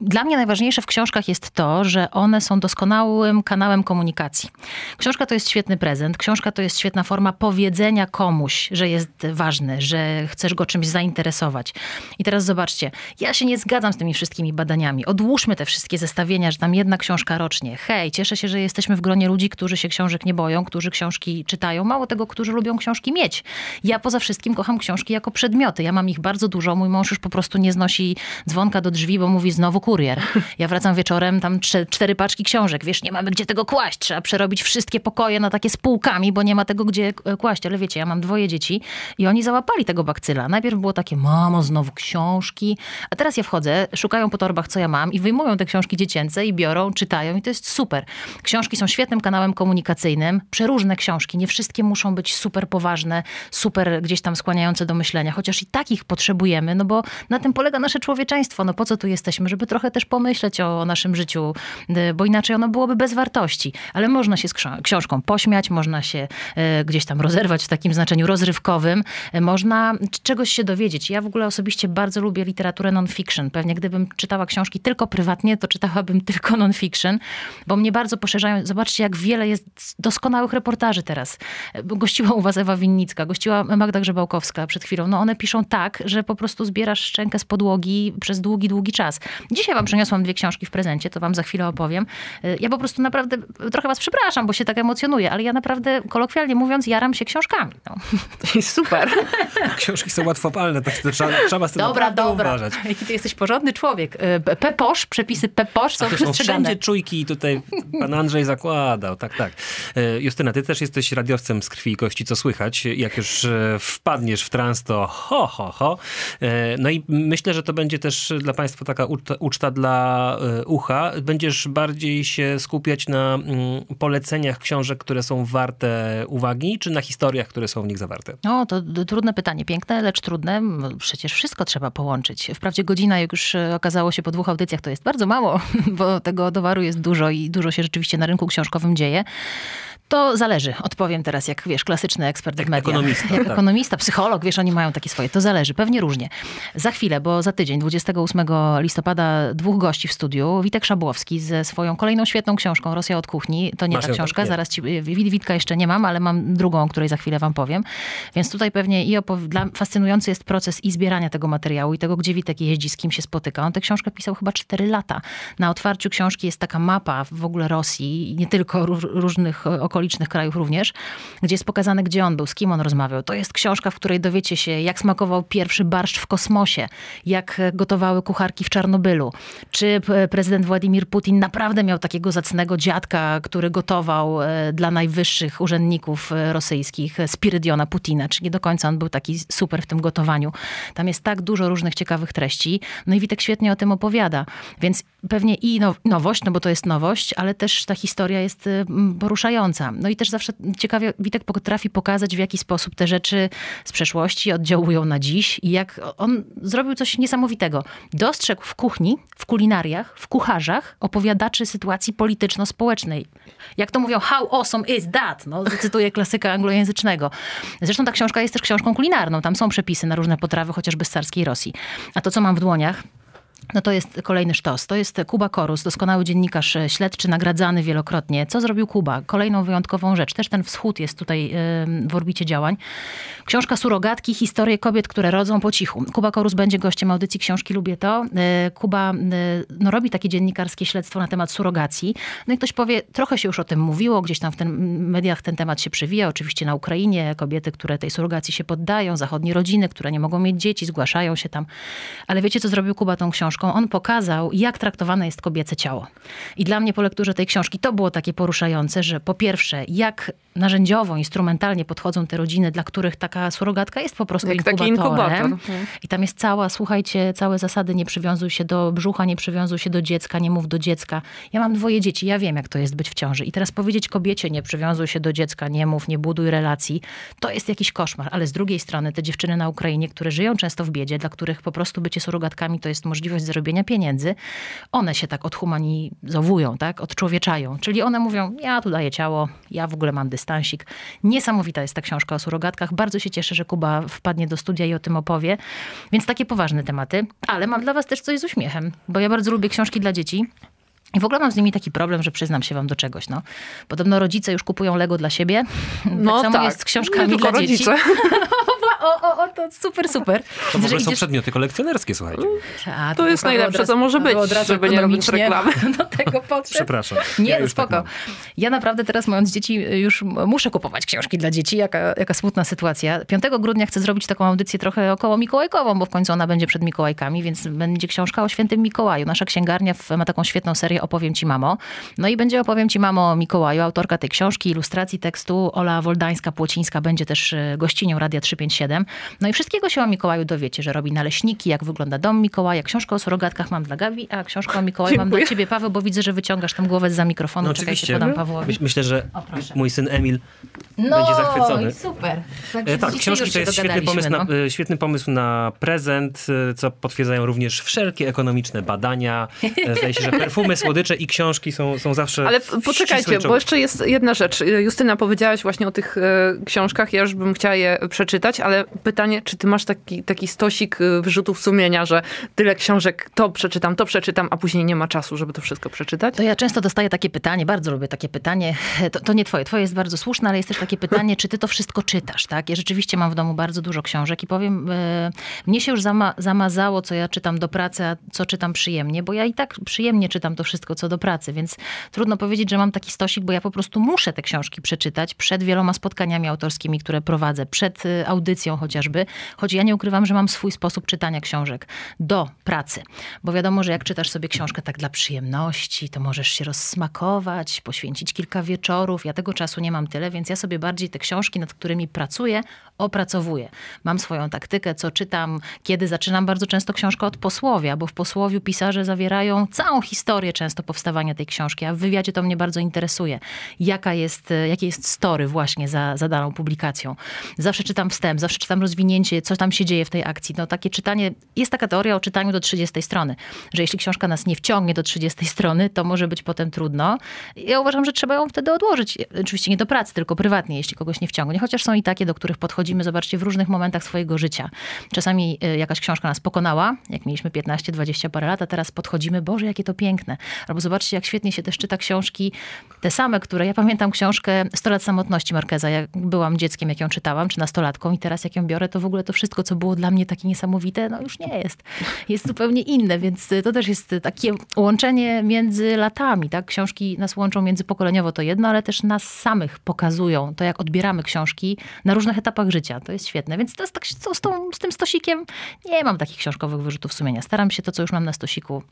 Dla mnie najważniejsze w książkach jest to, że one są doskonałym kanałem komunikacji. Książka to jest świetny prezent. Książka to jest świetna forma powiedzenia komuś, że jest ważny, że chcesz go czymś zainteresować. I teraz zobaczcie, ja się nie zgadzam z tymi wszystkimi badaniami. Odłóżmy te wszystkie zestawienia, że tam jedna książka rocznie. Hej, cieszę się, że jesteśmy w gronie ludzi, którzy się książek nie boją, którzy książki czytają. Mało tego, którzy lubią książki mieć. Ja poza wszystkim kocham książki jako przedmioty. Ja mam ich bardzo dużo. Mój mąż już po prostu nie znosi dzwonka do drzwi, bo mówi znowu kurier. Ja wracam wieczorem, tam cztery paczki książek. Wiesz, nie mamy gdzie tego kłaść. Trzeba przerobić wszystkie pokoje na takie spółkami, bo nie ma tego gdzie kłaść. Ale wiecie, ja mam dwoje dzieci i oni załapali tego bakcyla. Najpierw było takie, mamo, znowu książki. A teraz ja wchodzę, szukają po torbach, co ja mam i wyjmują te książki dziecięce i biorą, czytają i to jest super. Książki są świetnym kanałem komunikacyjnym. Przeróżne książki. Nie wszystkie muszą być super poważne, super gdzieś tam skłaniające do myślenia. Chociaż i takich potrzebujemy, no bo na tym polega nasze człowieczeństwo. No po co tu jesteśmy? Żeby trochę też pomyśleć o naszym życiu, y, bo inaczej ono byłoby bez wartości. Ale można się z książką pośmiać, można się y, gdzieś tam rozerwać w takim znaczeniu rozrywkowym, y, można czegoś się dowiedzieć. Ja w ogóle osobiście bardzo lubię literaturę non-fiction. Pewnie gdybym czytała książki tylko prywatnie, to czytałabym tylko non-fiction, bo mnie bardzo poszerzają. Zobaczcie, jak wiele jest doskonałych reportaży teraz. Gościła u was Ewa Winnicka, gościła Magda Grzebałkowska przed chwilą. No one piszą tak, że po prostu zbierasz szczękę z podłogi przez długi, długi czas. Dzisiaj wam przyniosłam dwie książki w prezencie, to wam za chwilę opowiem. Ja po prostu naprawdę, trochę was przepraszam, bo się tak emocjonuję, ale ja naprawdę, kolokwialnie mówiąc, jaram się książkami. No. To jest super. Książki są łatwopalne, tak to trzeba, trzeba z tym dobra, dobra. uważać. Jaki ty jesteś porządny człowiek. E, Peposz, przepisy Peposz są przestrzegane. Wszędzie czujki tutaj pan Andrzej zakładał, tak, tak. E, Justyna, ty też jesteś radiowcem z krwi i kości, co słychać. Jak już e, wpadniesz w trans, to ho, ho, ho. No i myślę, że to będzie też dla państwa taka uczta, uczta dla ucha. Będziesz bardziej się skupiać na mm, poleceniach książek, które są warte uwagi, czy na historiach, które są w nich zawarte? No, to trudne pytanie. Piękne, lecz trudne. Przecież wszystko trzeba połączyć. Wprawdzie godzina, jak już okazało się po dwóch audycjach, to jest bardzo mało, bo tego towaru jest dużo i dużo się rzeczywiście na rynku książkowym dzieje. To zależy. Odpowiem teraz, jak wiesz, klasyczny ekspert jak w mediach. Ekonomista, jak tak. ekonomista, psycholog, wiesz, oni mają takie swoje. To zależy, pewnie różnie. Za chwilę, bo za tydzień, 28 listopada, dwóch gości w studiu. Witek Szabłowski ze swoją kolejną świetną książką Rosja od kuchni. To nie Masz ta książka, nie. zaraz ci, Witka jeszcze nie mam, ale mam drugą, o której za chwilę wam powiem. Więc tutaj pewnie i opow- dla, fascynujący jest proces i zbierania tego materiału i tego, gdzie Witek jeździ, z kim się spotyka. On tę książkę pisał chyba 4 lata. Na otwarciu książki jest taka mapa w ogóle Rosji nie tylko ró- różnych okolicznych krajów również, gdzie jest pokazane, gdzie on był, z kim on rozmawiał. To jest książka, w której dowiecie się, jak smakował pierwszy barszcz w kosmosie, jak gotowały kucharki w Czarnobylu, czy p- prezydent Władimir Putin naprawdę miał takiego zacnego dziadka, który gotował e, dla najwyższych urzędników e, rosyjskich, e, Spirydiona Putina, czy nie do końca on był taki super w tym gotowaniu. Tam jest tak dużo różnych ciekawych treści. No i Witek świetnie o tym opowiada. Więc pewnie i now- nowość, no bo to jest nowość, ale też ta historia jest y, m, poruszająca. No i też zawsze ciekawie Witek potrafi pokazać, w jaki sposób te rzeczy z przeszłości oddziałują na dziś i jak on zrobił coś niesamowitego. Dostrzegł w kuchni, w kulinariach, w kucharzach opowiadaczy sytuacji polityczno-społecznej. Jak to mówią, how awesome is that? No, cytuję klasyka anglojęzycznego. Zresztą ta książka jest też książką kulinarną. Tam są przepisy na różne potrawy, chociażby z carskiej Rosji. A to, co mam w dłoniach, no to jest kolejny sztos. To jest Kuba Korus, doskonały dziennikarz e, śledczy, nagradzany wielokrotnie. Co zrobił Kuba? Kolejną wyjątkową rzecz. Też ten wschód jest tutaj w orbicie działań. Książka Surogatki, historie kobiet, które rodzą po cichu. Kuba Korus będzie gościem audycji książki Lubię to. E, Kuba e, no, robi takie dziennikarskie śledztwo na temat surogacji. No i ktoś powie, trochę się już o tym mówiło, gdzieś tam w ten, mediach ten temat się przewija. Oczywiście na Ukrainie kobiety, które tej surogacji się poddają, zachodnie rodziny, które nie mogą mieć dzieci, zgłaszają się tam. Ale wiecie, co zrobił Kuba tą książką? Książką, on pokazał, jak traktowane jest kobiece ciało. I dla mnie po lekturze tej książki to było takie poruszające, że po pierwsze, jak narzędziowo, instrumentalnie podchodzą te rodziny, dla których taka surogatka jest po prostu Jak inkubatorem. inkubator. I tam jest cała, słuchajcie, całe zasady, nie przywiązuj się do brzucha, nie przywiązuj się do dziecka, nie mów do dziecka. Ja mam dwoje dzieci, ja wiem, jak to jest być w ciąży. I teraz powiedzieć kobiecie, nie przywiązuj się do dziecka, nie mów, nie buduj relacji, to jest jakiś koszmar. Ale z drugiej strony te dziewczyny na Ukrainie, które żyją często w biedzie, dla których po prostu bycie surogatkami to jest możliwość zarobienia pieniędzy, one się tak odhumanizowują, tak, odczłowieczają. Czyli one mówią, ja tu daję ciało, ja w ogóle mam dystansik. Niesamowita jest ta książka o surogatkach. Bardzo się cieszę, że Kuba wpadnie do studia i o tym opowie. Więc takie poważne tematy. Ale mam dla was też coś z uśmiechem, bo ja bardzo lubię książki dla dzieci. I w ogóle mam z nimi taki problem, że przyznam się wam do czegoś. No. Podobno rodzice już kupują Lego dla siebie. No tak samo tak. jest z książkami Nie dla dzieci. o, o, o, to super, super. To w ogóle są idziesz- przedmioty kolekcjonerskie, słuchajcie. A, To jest Paweł najlepsze, co może być, od razu żeby nie robić reklamy. Do tego podszedł. Przepraszam. Nie, Ja tak spoko. mam. ja naprawdę teraz mając dzieci już muszę kupować książki dla dzieci. Jaka, jaka smutna sytuacja. 5 grudnia chcę zrobić taką audycję trochę około mikołajkową, bo w końcu ona będzie przed Mikołajkami, więc będzie książka o świętym Mikołaju. Nasza księgarnia ma taką świetną serię Opowiem Ci Mamo. No i będzie Opowiem Ci Mamo o Mikołaju. Autorka tej książki, ilustracji tekstu Ola Woldańska-Płocińska będzie też e, gościnią Radia 357. No i wszystkiego się o Mikołaju dowiecie, że robi naleśniki, jak wygląda dom Mikołaja. Książkę o surogatkach mam dla Gabi, a książkę o Mikołaju mam dla ciebie, Paweł, bo widzę, że wyciągasz tam głowę za mikrofonu. No Czekajcie, oczywiście. podam Pawłowi. Myś- Myślę, że O, mój syn Emil No będzie zachwycony. super. E, Tak, książki to jest świetny pomysł, na, no. e, świetny pomysł na prezent, e, co potwierdzają również wszelkie ekonomiczne badania. E, Zdaje się, że perfumy, słodycze i książki są, są zawsze Ale poczekajcie, bo jeszcze jest jedna rzecz. Justyna, powiedziałaś właśnie o tych e, książkach, ja już bym chciała je przeczytać, ale pytanie, czy ty masz taki, taki stosik e, wyrzutów sumienia, że tyle książek, to przeczytam, to przeczytam, a później nie ma czasu, żeby to wszystko przeczytać? To ja często dostaję takie pytanie, bardzo lubię takie pytanie. To, to nie twoje, twoje jest bardzo słuszne, ale jest też takie pytanie, czy ty to wszystko czytasz, tak? Ja rzeczywiście mam w domu bardzo dużo książek i powiem, e, mnie się już zama, zamazało, co ja czytam do pracy, a co czytam przyjemnie, bo ja i tak przyjemnie czytam to wszystko, co do pracy, więc trudno powiedzieć, że mam taki stosik, bo ja po prostu muszę te książki przeczytać przed wieloma spotkaniami autorskimi, które prowadzę, przed e, chociażby, choć ja nie ukrywam, że mam swój sposób czytania książek do pracy, bo wiadomo, że jak czytasz sobie książkę tak dla przyjemności, to możesz się rozsmakować, poświęcić kilka wieczorów. Ja tego czasu nie mam tyle, więc ja sobie bardziej te książki, nad którymi pracuję, opracowuję. Mam swoją taktykę, co czytam, kiedy zaczynam bardzo często książkę od posłowia, bo w posłowiu pisarze zawierają całą historię często powstawania tej książki, a w wywiadzie to mnie bardzo interesuje. Jaka jest, e, jakie jest story właśnie za, za daną publikacją. Zawsze czytam wstęp, zawsze czytam rozwinięcie, co tam się dzieje w tej akcji. No takie czytanie, jest taka teoria o czytaniu do 30 strony, że jeśli książka nas nie wciągnie do 30 strony, to może być potem trudno. Ja uważam, że trzeba ją wtedy odłożyć. Oczywiście nie do pracy, tylko prywatnie, jeśli kogoś nie wciągnie. Chociaż są i takie, do których podchodzimy, zobaczcie, w różnych momentach swojego życia. Czasami y, jakaś książka nas pokonała, jak mieliśmy 15, 20 parę lat, a teraz podchodzimy, Boże, jakie to piękne. Albo zobaczcie, jak świetnie się też czyta książki, te same, które, ja pamiętam książkę 100 lat samotności Markeza, jak byłam dzieckiem, jak ją czytałam, czy nastolatką i teraz jak ją biorę, to w ogóle to wszystko, co było dla mnie takie niesamowite, no już nie jest. Jest zupełnie inne, więc y, to też jest y, takie łączenie między latami, tak? Książki nas łączą międzypokoleniowo, to jedno, ale też nas samych pokazują to, jak odbieramy książki na różnych etapach życia. To jest świetne. Więc to jest tak, z, tą, z tym stosikiem nie mam takich książkowych wyrzutów sumienia. Staram się to, co już mam na stosiku,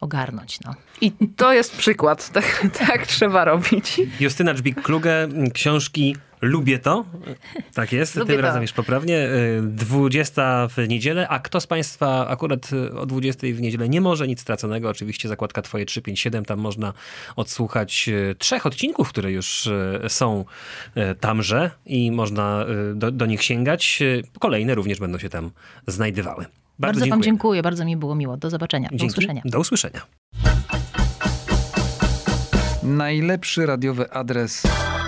ogarnąć. No. I to jest przykład. Tak, tak trzeba robić. Justyna Dżbik-Kluge, książki Lubię to. Tak jest, Lubię tym to. razem już poprawnie. Y, 20 w niedzielę, a kto z Państwa akurat y, o 20 w niedzielę nie może, nic straconego. Oczywiście zakładka Twoje 357, tam można odsłuchać y, trzech odcinków, które już y, są y, tamże i można y, do, do nich sięgać. Y, Kolejne również będą się tam znajdywały. Bardzo, Bardzo, wam dziękuję. dziękuję, bardzo mi było miło. Do zobaczenia. Do Dzięki. usłyszenia. Do usłyszenia. Najlepszy radiowy adres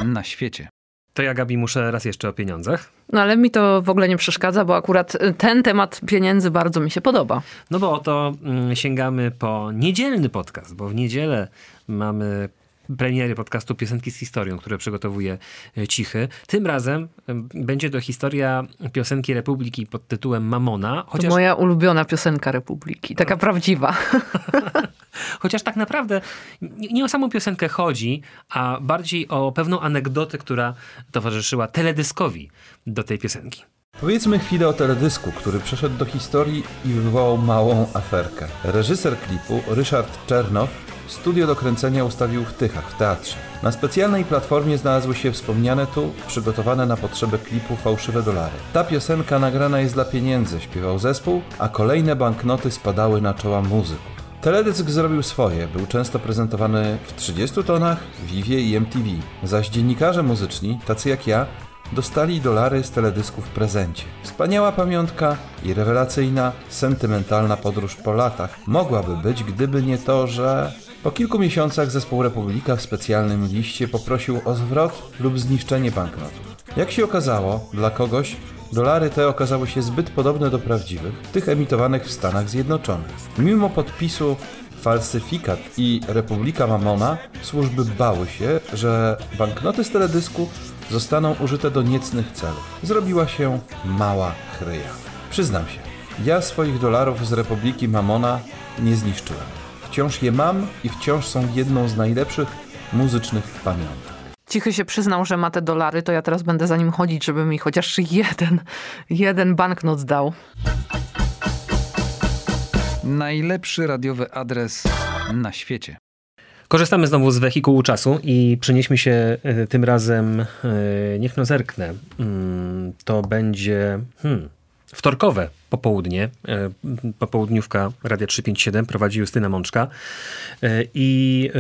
na świecie. To ja, Gabi, muszę raz jeszcze o pieniądzach. No ale mi to w ogóle nie przeszkadza, bo akurat y, ten temat pieniędzy bardzo mi się podoba. No bo oto mm, sięgamy po niedzielny podcast, bo w niedzielę mamy premiery podcastu Piosenki z historią, które przygotowuje e, Cichy. Tym razem em, będzie to historia piosenki Republiki pod tytułem Mamona, To chociaż, moja ulubiona piosenka Republiki, taka prawdziwa. chociaż tak naprawdę nie, nie o samą piosenkę chodzi, a bardziej o pewną anegdotę, która towarzyszyła teledyskowi do tej piosenki. Powiedzmy chwilę o teledysku, który przeszedł do historii i wywołał małą aferkę. Reżyser klipu, Ryszard Czernow, studio do kręcenia ustawił w Tychach, w teatrze. Na specjalnej platformie znalazły się wspomniane tu, przygotowane na potrzeby klipu fałszywe dolary. Ta piosenka nagrana jest dla pieniędzy, śpiewał zespół, a kolejne banknoty spadały na czoła muzyków. Teledysk zrobił swoje, był często prezentowany w 30 tonach, Vivie i MTV, zaś dziennikarze muzyczni, tacy jak ja, dostali dolary z teledysku w prezencie. Wspaniała pamiątka i rewelacyjna, sentymentalna podróż po latach mogłaby być, gdyby nie to, że po kilku miesiącach zespół Republika w specjalnym liście poprosił o zwrot lub zniszczenie banknotów. Jak się okazało, dla kogoś dolary te okazały się zbyt podobne do prawdziwych, tych emitowanych w Stanach Zjednoczonych. Mimo podpisu falsyfikat i Republika Mamona, służby bały się, że banknoty z teledysku zostaną użyte do niecnych celów. Zrobiła się mała chryja. Przyznam się, ja swoich dolarów z Republiki Mamona nie zniszczyłem. Wciąż je mam i wciąż są jedną z najlepszych muzycznych pamiątek. Cichy się przyznał, że ma te dolary, to ja teraz będę za nim chodzić, żeby mi chociaż jeden, jeden banknot dał. Najlepszy radiowy adres na świecie. Korzystamy znowu z wehikułu czasu i przenieśmy się e, tym razem, e, niech no zerknę, mm, to będzie hmm, wtorkowe popołudnie, e, popołudniówka Radia 357 prowadzi Justyna Mączka i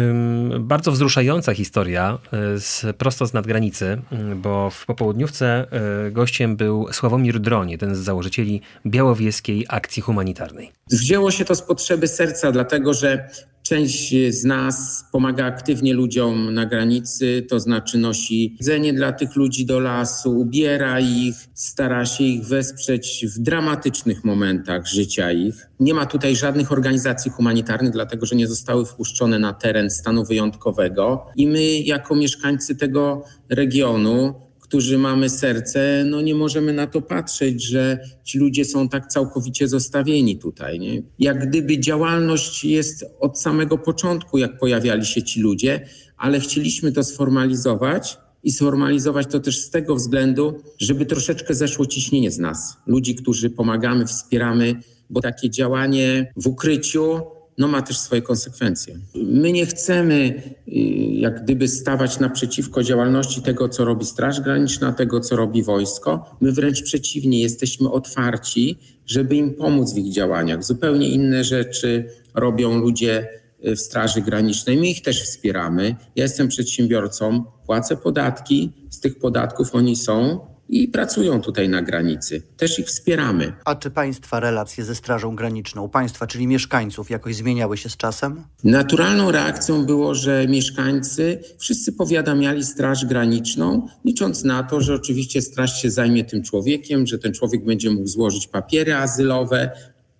bardzo wzruszająca historia z, prosto z nadgranicy, bo w popołudniówce gościem był Sławomir Droń, jeden z założycieli Białowieskiej Akcji Humanitarnej. Wzięło się to z potrzeby serca, dlatego że Część z nas pomaga aktywnie ludziom na granicy, to znaczy nosi jedzenie dla tych ludzi do lasu, ubiera ich, stara się ich wesprzeć w dramatycznych momentach życia ich. Nie ma tutaj żadnych organizacji humanitarnych, dlatego że nie zostały wpuszczone na teren stanu wyjątkowego. I my, jako mieszkańcy tego regionu, którzy mamy serce, no nie możemy na to patrzeć, że ci ludzie są tak całkowicie zostawieni tutaj. Nie? Jak gdyby działalność jest od samego początku, jak pojawiali się ci ludzie, ale chcieliśmy to sformalizować i sformalizować to też z tego względu, żeby troszeczkę zeszło ciśnienie z nas, ludzi, którzy pomagamy, wspieramy, bo takie działanie w ukryciu no ma też swoje konsekwencje. My nie chcemy y, jak gdyby stawać naprzeciwko działalności tego, co robi Straż Graniczna, tego, co robi wojsko. My wręcz przeciwnie, jesteśmy otwarci, żeby im pomóc w ich działaniach. Zupełnie inne rzeczy robią ludzie y, w Straży Granicznej. My ich też wspieramy. Ja jestem przedsiębiorcą, płacę podatki, z tych podatków oni są i pracują tutaj na granicy. Też ich wspieramy. A czy Państwa relacje ze Strażą Graniczną, Państwa, czyli mieszkańców, jakoś zmieniały się z czasem? Naturalną reakcją było, że mieszkańcy wszyscy powiadamiali Straż Graniczną, licząc na to, że oczywiście Straż się zajmie tym człowiekiem, że ten człowiek będzie mógł złożyć papiery azylowe,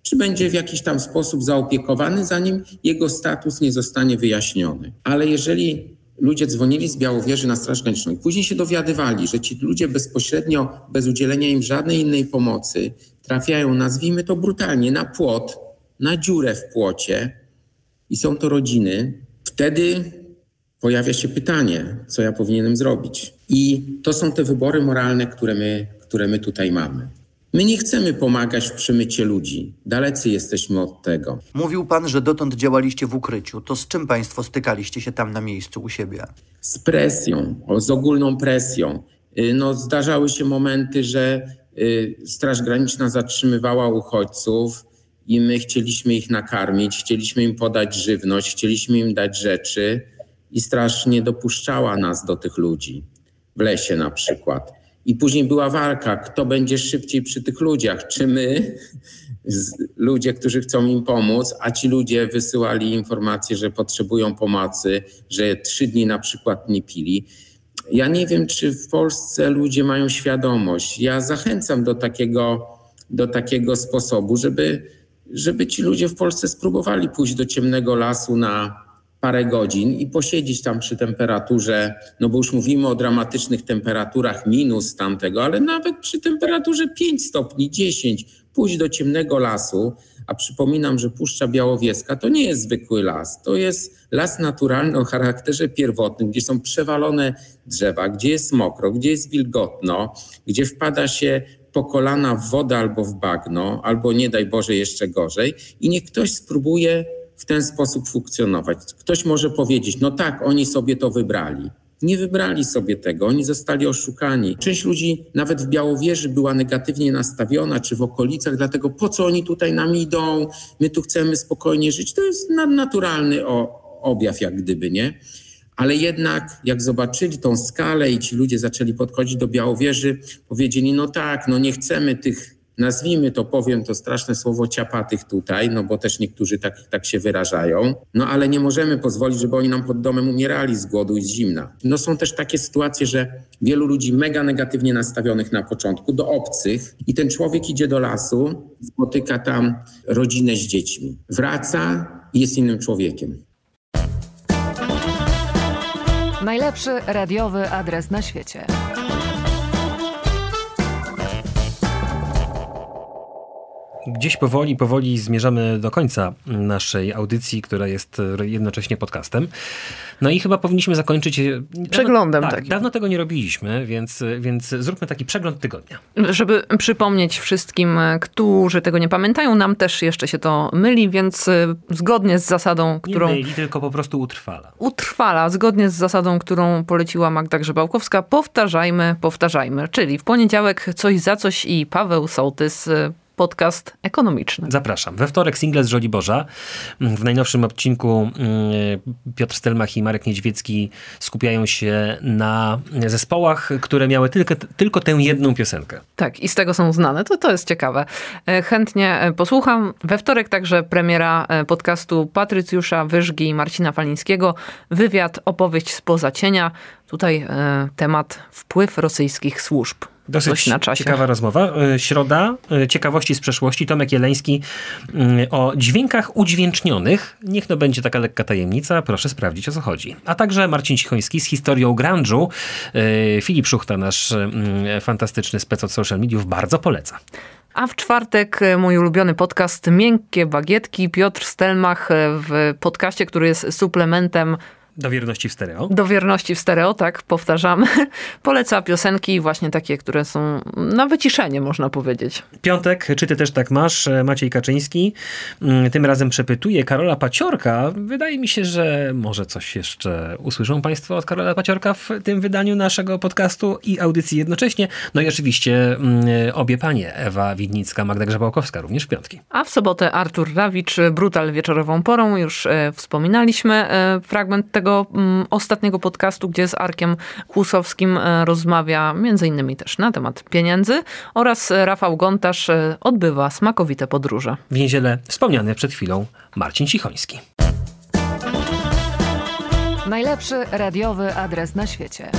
czy będzie w jakiś tam sposób zaopiekowany, zanim jego status nie zostanie wyjaśniony. Ale jeżeli ludzie dzwonili z Białowieży na Straż Graniczną i później się dowiadywali, że ci ludzie bezpośrednio, bez udzielenia im żadnej innej pomocy, trafiają, nazwijmy to brutalnie, na płot, na dziurę w płocie i są to rodziny, wtedy pojawia się pytanie, co ja powinienem zrobić. I to są te wybory moralne, które my, które my tutaj mamy. My nie chcemy pomagać w przemycie ludzi. Dalecy jesteśmy od tego. Mówił pan, że dotąd działaliście w ukryciu. To z czym państwo stykaliście się tam na miejscu u siebie? Z presją, z ogólną presją. Y, no, zdarzały się momenty, że y, Straż Graniczna zatrzymywała uchodźców i my chcieliśmy ich nakarmić, chcieliśmy im podać żywność, chcieliśmy im dać rzeczy i straż nie dopuszczała nas do tych ludzi. W lesie na przykład. I później była walka, kto będzie szybciej przy tych ludziach. Czy my, ludzie, którzy chcą im pomóc, a ci ludzie wysyłali informacje, że potrzebują pomocy, że trzy dni na przykład nie pili. Ja nie wiem, czy w Polsce ludzie mają świadomość. Ja zachęcam do takiego, do takiego sposobu, żeby, żeby ci ludzie w Polsce spróbowali pójść do ciemnego lasu na, parę godzin i posiedzieć tam przy temperaturze, no bo już mówimy o dramatycznych temperaturach minus tamtego, ale nawet przy temperaturze 5 stopni, 10, pójść do ciemnego lasu, a przypominam, że Puszcza Białowieska to nie jest zwykły las, to jest las naturalny o charakterze pierwotnym, gdzie są przewalone drzewa, gdzie jest mokro, gdzie jest wilgotno, gdzie wpada się po kolana w wodę albo w bagno, albo nie daj Boże jeszcze gorzej. I niech ktoś spróbuje w ten sposób funkcjonować. Ktoś może powiedzieć, no tak, oni sobie to wybrali. Nie wybrali sobie tego, oni zostali oszukani. Część ludzi nawet w Białowieży była negatywnie nastawiona, czy w okolicach, dlatego po co oni tutaj nam idą, my tu chcemy spokojnie żyć. To jest naturalny objaw, jak gdyby, nie? Ale jednak, jak zobaczyli tą skalę i ci ludzie zaczęli podchodzić do Białowieży, powiedzieli: No tak, no nie chcemy tych, nazwijmy to, powiem to straszne słowo, ciapatych tutaj, no bo też niektórzy tak, tak się wyrażają. No ale nie możemy pozwolić, żeby oni nam pod domem umierali z głodu i z zimna. No są też takie sytuacje, że wielu ludzi mega negatywnie nastawionych na początku, do obcych, i ten człowiek idzie do lasu, spotyka tam rodzinę z dziećmi. Wraca i jest innym człowiekiem. Najlepszy radiowy adres na świecie. Gdzieś powoli, powoli zmierzamy do końca naszej audycji, która jest jednocześnie podcastem. No i chyba powinniśmy zakończyć... Przeglądem dawno, tak, Dawno tego nie robiliśmy, więc, więc zróbmy taki przegląd tygodnia. Żeby przypomnieć wszystkim, którzy tego nie pamiętają, nam też jeszcze się to myli, więc zgodnie z zasadą, którą... Nie myli, tylko po prostu utrwala. Utrwala, zgodnie z zasadą, którą poleciła Magda Grzebałkowska, powtarzajmy, powtarzajmy. Czyli w poniedziałek coś za coś i Paweł Sołtys podcast ekonomiczny. Zapraszam. We wtorek single z Żoliborza. W najnowszym odcinku mm, Piotr Stelmach i Marek Niedźwiecki skupiają się na zespołach, które miały tylko, tylko tę jedną piosenkę. Tak, i z tego są znane. To, to jest ciekawe. E, chętnie e, posłucham. We wtorek także premiera e, podcastu Patrycjusza Wyżgi i Marcina Falińskiego. Wywiad, opowieść spoza cienia. Tutaj temat wpływ rosyjskich służb. Dosyć ciekawa rozmowa. E, środa, e, ciekawości z przeszłości. Tomek Jeleński mm, o dźwiękach udźwięcznionych. Niech to będzie taka lekka tajemnica. Proszę sprawdzić, o co chodzi. A także Marcin Cichoński z historią grunge'u. E, Filip Szuchta, nasz mm, fantastyczny spec od social mediów, bardzo poleca. A w czwartek mój ulubiony podcast Miękkie Bagietki. Piotr Stelmach w podcaście, który jest suplementem do wierności w stereo. Do wierności w stereo, tak, powtarzamy. Poleca piosenki właśnie takie, które są na wyciszenie, można powiedzieć. Piątek, czy ty też tak masz? Maciej Kaczyński. Mm, tym razem przepytuje Karola Paciorka. Wydaje mi się, że może coś jeszcze usłyszą państwo od Karola Paciorka w tym wydaniu naszego podcastu i audycji jednocześnie. No i oczywiście mm, obie panie, Ewa Widnicka, Magda Grzebałkowska, również w piątki. A w sobotę Artur Rawicz, Brutal wieczorową porą. Już e, wspominaliśmy e, fragment tego tego mm, ostatniego podcastu, gdzie z Arkiem Kłusowskim e, rozmawia między innymi też na temat pieniędzy oraz Rafał Gontarz e, odbywa smakowite podróże. W niedzielę wspomniany przed chwilą Marcin Cichoński. Najlepszy radiowy adres na świecie.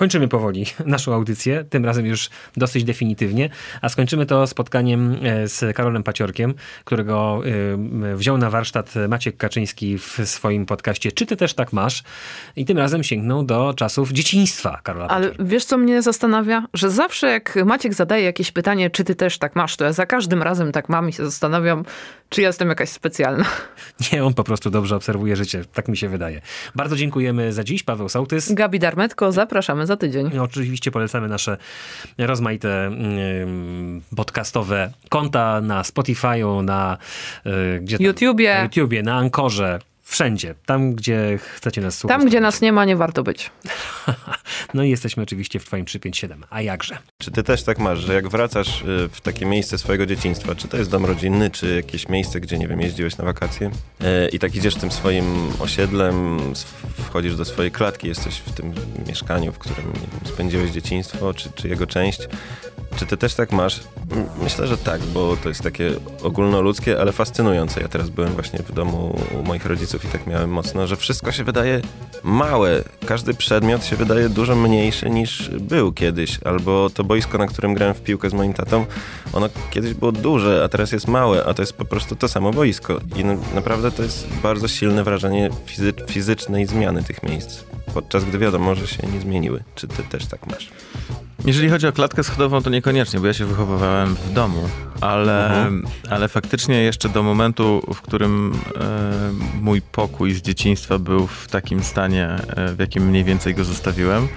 Kończymy powoli naszą audycję, tym razem już dosyć definitywnie, a skończymy to spotkaniem e, z Karolem Paciorkiem, którego e, wziął na warsztat Maciek Kaczyński w swoim podcaście Czy ty też tak masz? I tym razem sięgnął do czasów dzieciństwa Karola Ale wiesz, co mnie zastanawia? Że zawsze jak Maciek zadaje jakieś pytanie, czy ty też tak masz, to ja za każdym razem tak mam i się zastanawiam, czy jestem jakaś specjalna. Nie, on po prostu dobrze obserwuje życie, tak mi się wydaje. Bardzo dziękujemy za dziś, Paweł Sołtys. Gabi Darmetko, zapraszamy za tydzień. I oczywiście polecamy nasze rozmaite mm, podcastowe konta na Spotify'u, na y, gdzie YouTubie. na YouTubie, na Ankorze, Wszędzie, tam gdzie chcecie nas słuchać. Tam gdzie nas nie ma, nie warto być. no i jesteśmy oczywiście w twoim 357, a jakże? Czy ty też tak masz, że jak wracasz y, w takie miejsce swojego dzieciństwa, czy to jest dom rodzinny, czy jakieś miejsce, gdzie, nie wiem, jeździłeś na wakacje y, i tak idziesz tym swoim osiedlem, wchodzisz do swojej klatki, jesteś w tym mieszkaniu, w którym spędziłeś dzieciństwo, czy, czy jego część, czy ty też tak masz? Myślę, że tak, bo to jest takie ogólnoludzkie, ale fascynujące. Ja teraz byłem właśnie w domu u moich rodziców i tak miałem mocno, że wszystko się wydaje małe. Każdy przedmiot się wydaje dużo mniejszy niż był kiedyś. Albo to boisko, na którym grałem w piłkę z moim tatą, ono kiedyś było duże, a teraz jest małe, a to jest po prostu to samo boisko. I naprawdę to jest bardzo silne wrażenie fizy fizycznej zmiany tych miejsc. Podczas gdy wiadomo, że się nie zmieniły. Czy ty też tak masz? Jeżeli chodzi o klatkę schodową, to niekoniecznie, bo ja się wychowywałem w domu ale, Mhm. ale faktycznie jeszcze do momentu, w którym e, mój pokój z dzieciństwa był w takim stanie, e, w jakim mniej więcej go zostawiłem,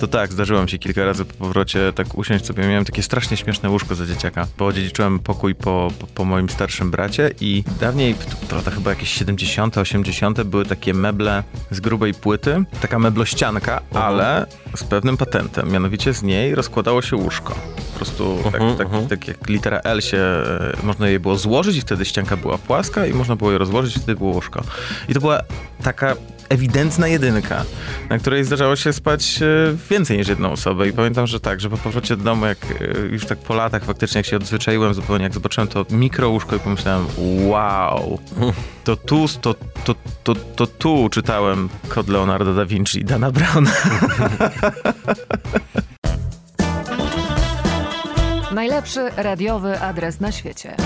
to tak, zdarzyło mi się kilka razy po powrocie tak usiąść sobie. Miałem takie strasznie śmieszne łóżko za dzieciaka, bo odziedziczyłem pokój po, po, po moim starszym bracie i dawniej, to, to chyba jakieś 70., 80., były takie meble z grubej płyty, taka meblościanka, ale z pewnym patentem, mianowicie z niej rozkładało się łóżko. Po prostu tak, tak, tak jak litera L się, e, można je było złożyć i wtedy ścianka była płaska i można było je rozłożyć i wtedy było łóżko. I to była taka ewidentna jedynka, na której zdarzało się spać e, więcej niż jedną osobę i pamiętam, że tak, że po powrocie do domu, jak e, już tak po latach faktycznie, jak się odzwyczaiłem zupełnie, jak zobaczyłem to mikro łóżko i pomyślałem, wow, to tu, to, to, to, to tu czytałem kod Leonardo da Vinci i Dana Browna. Najlepszy radiowy adres na świecie.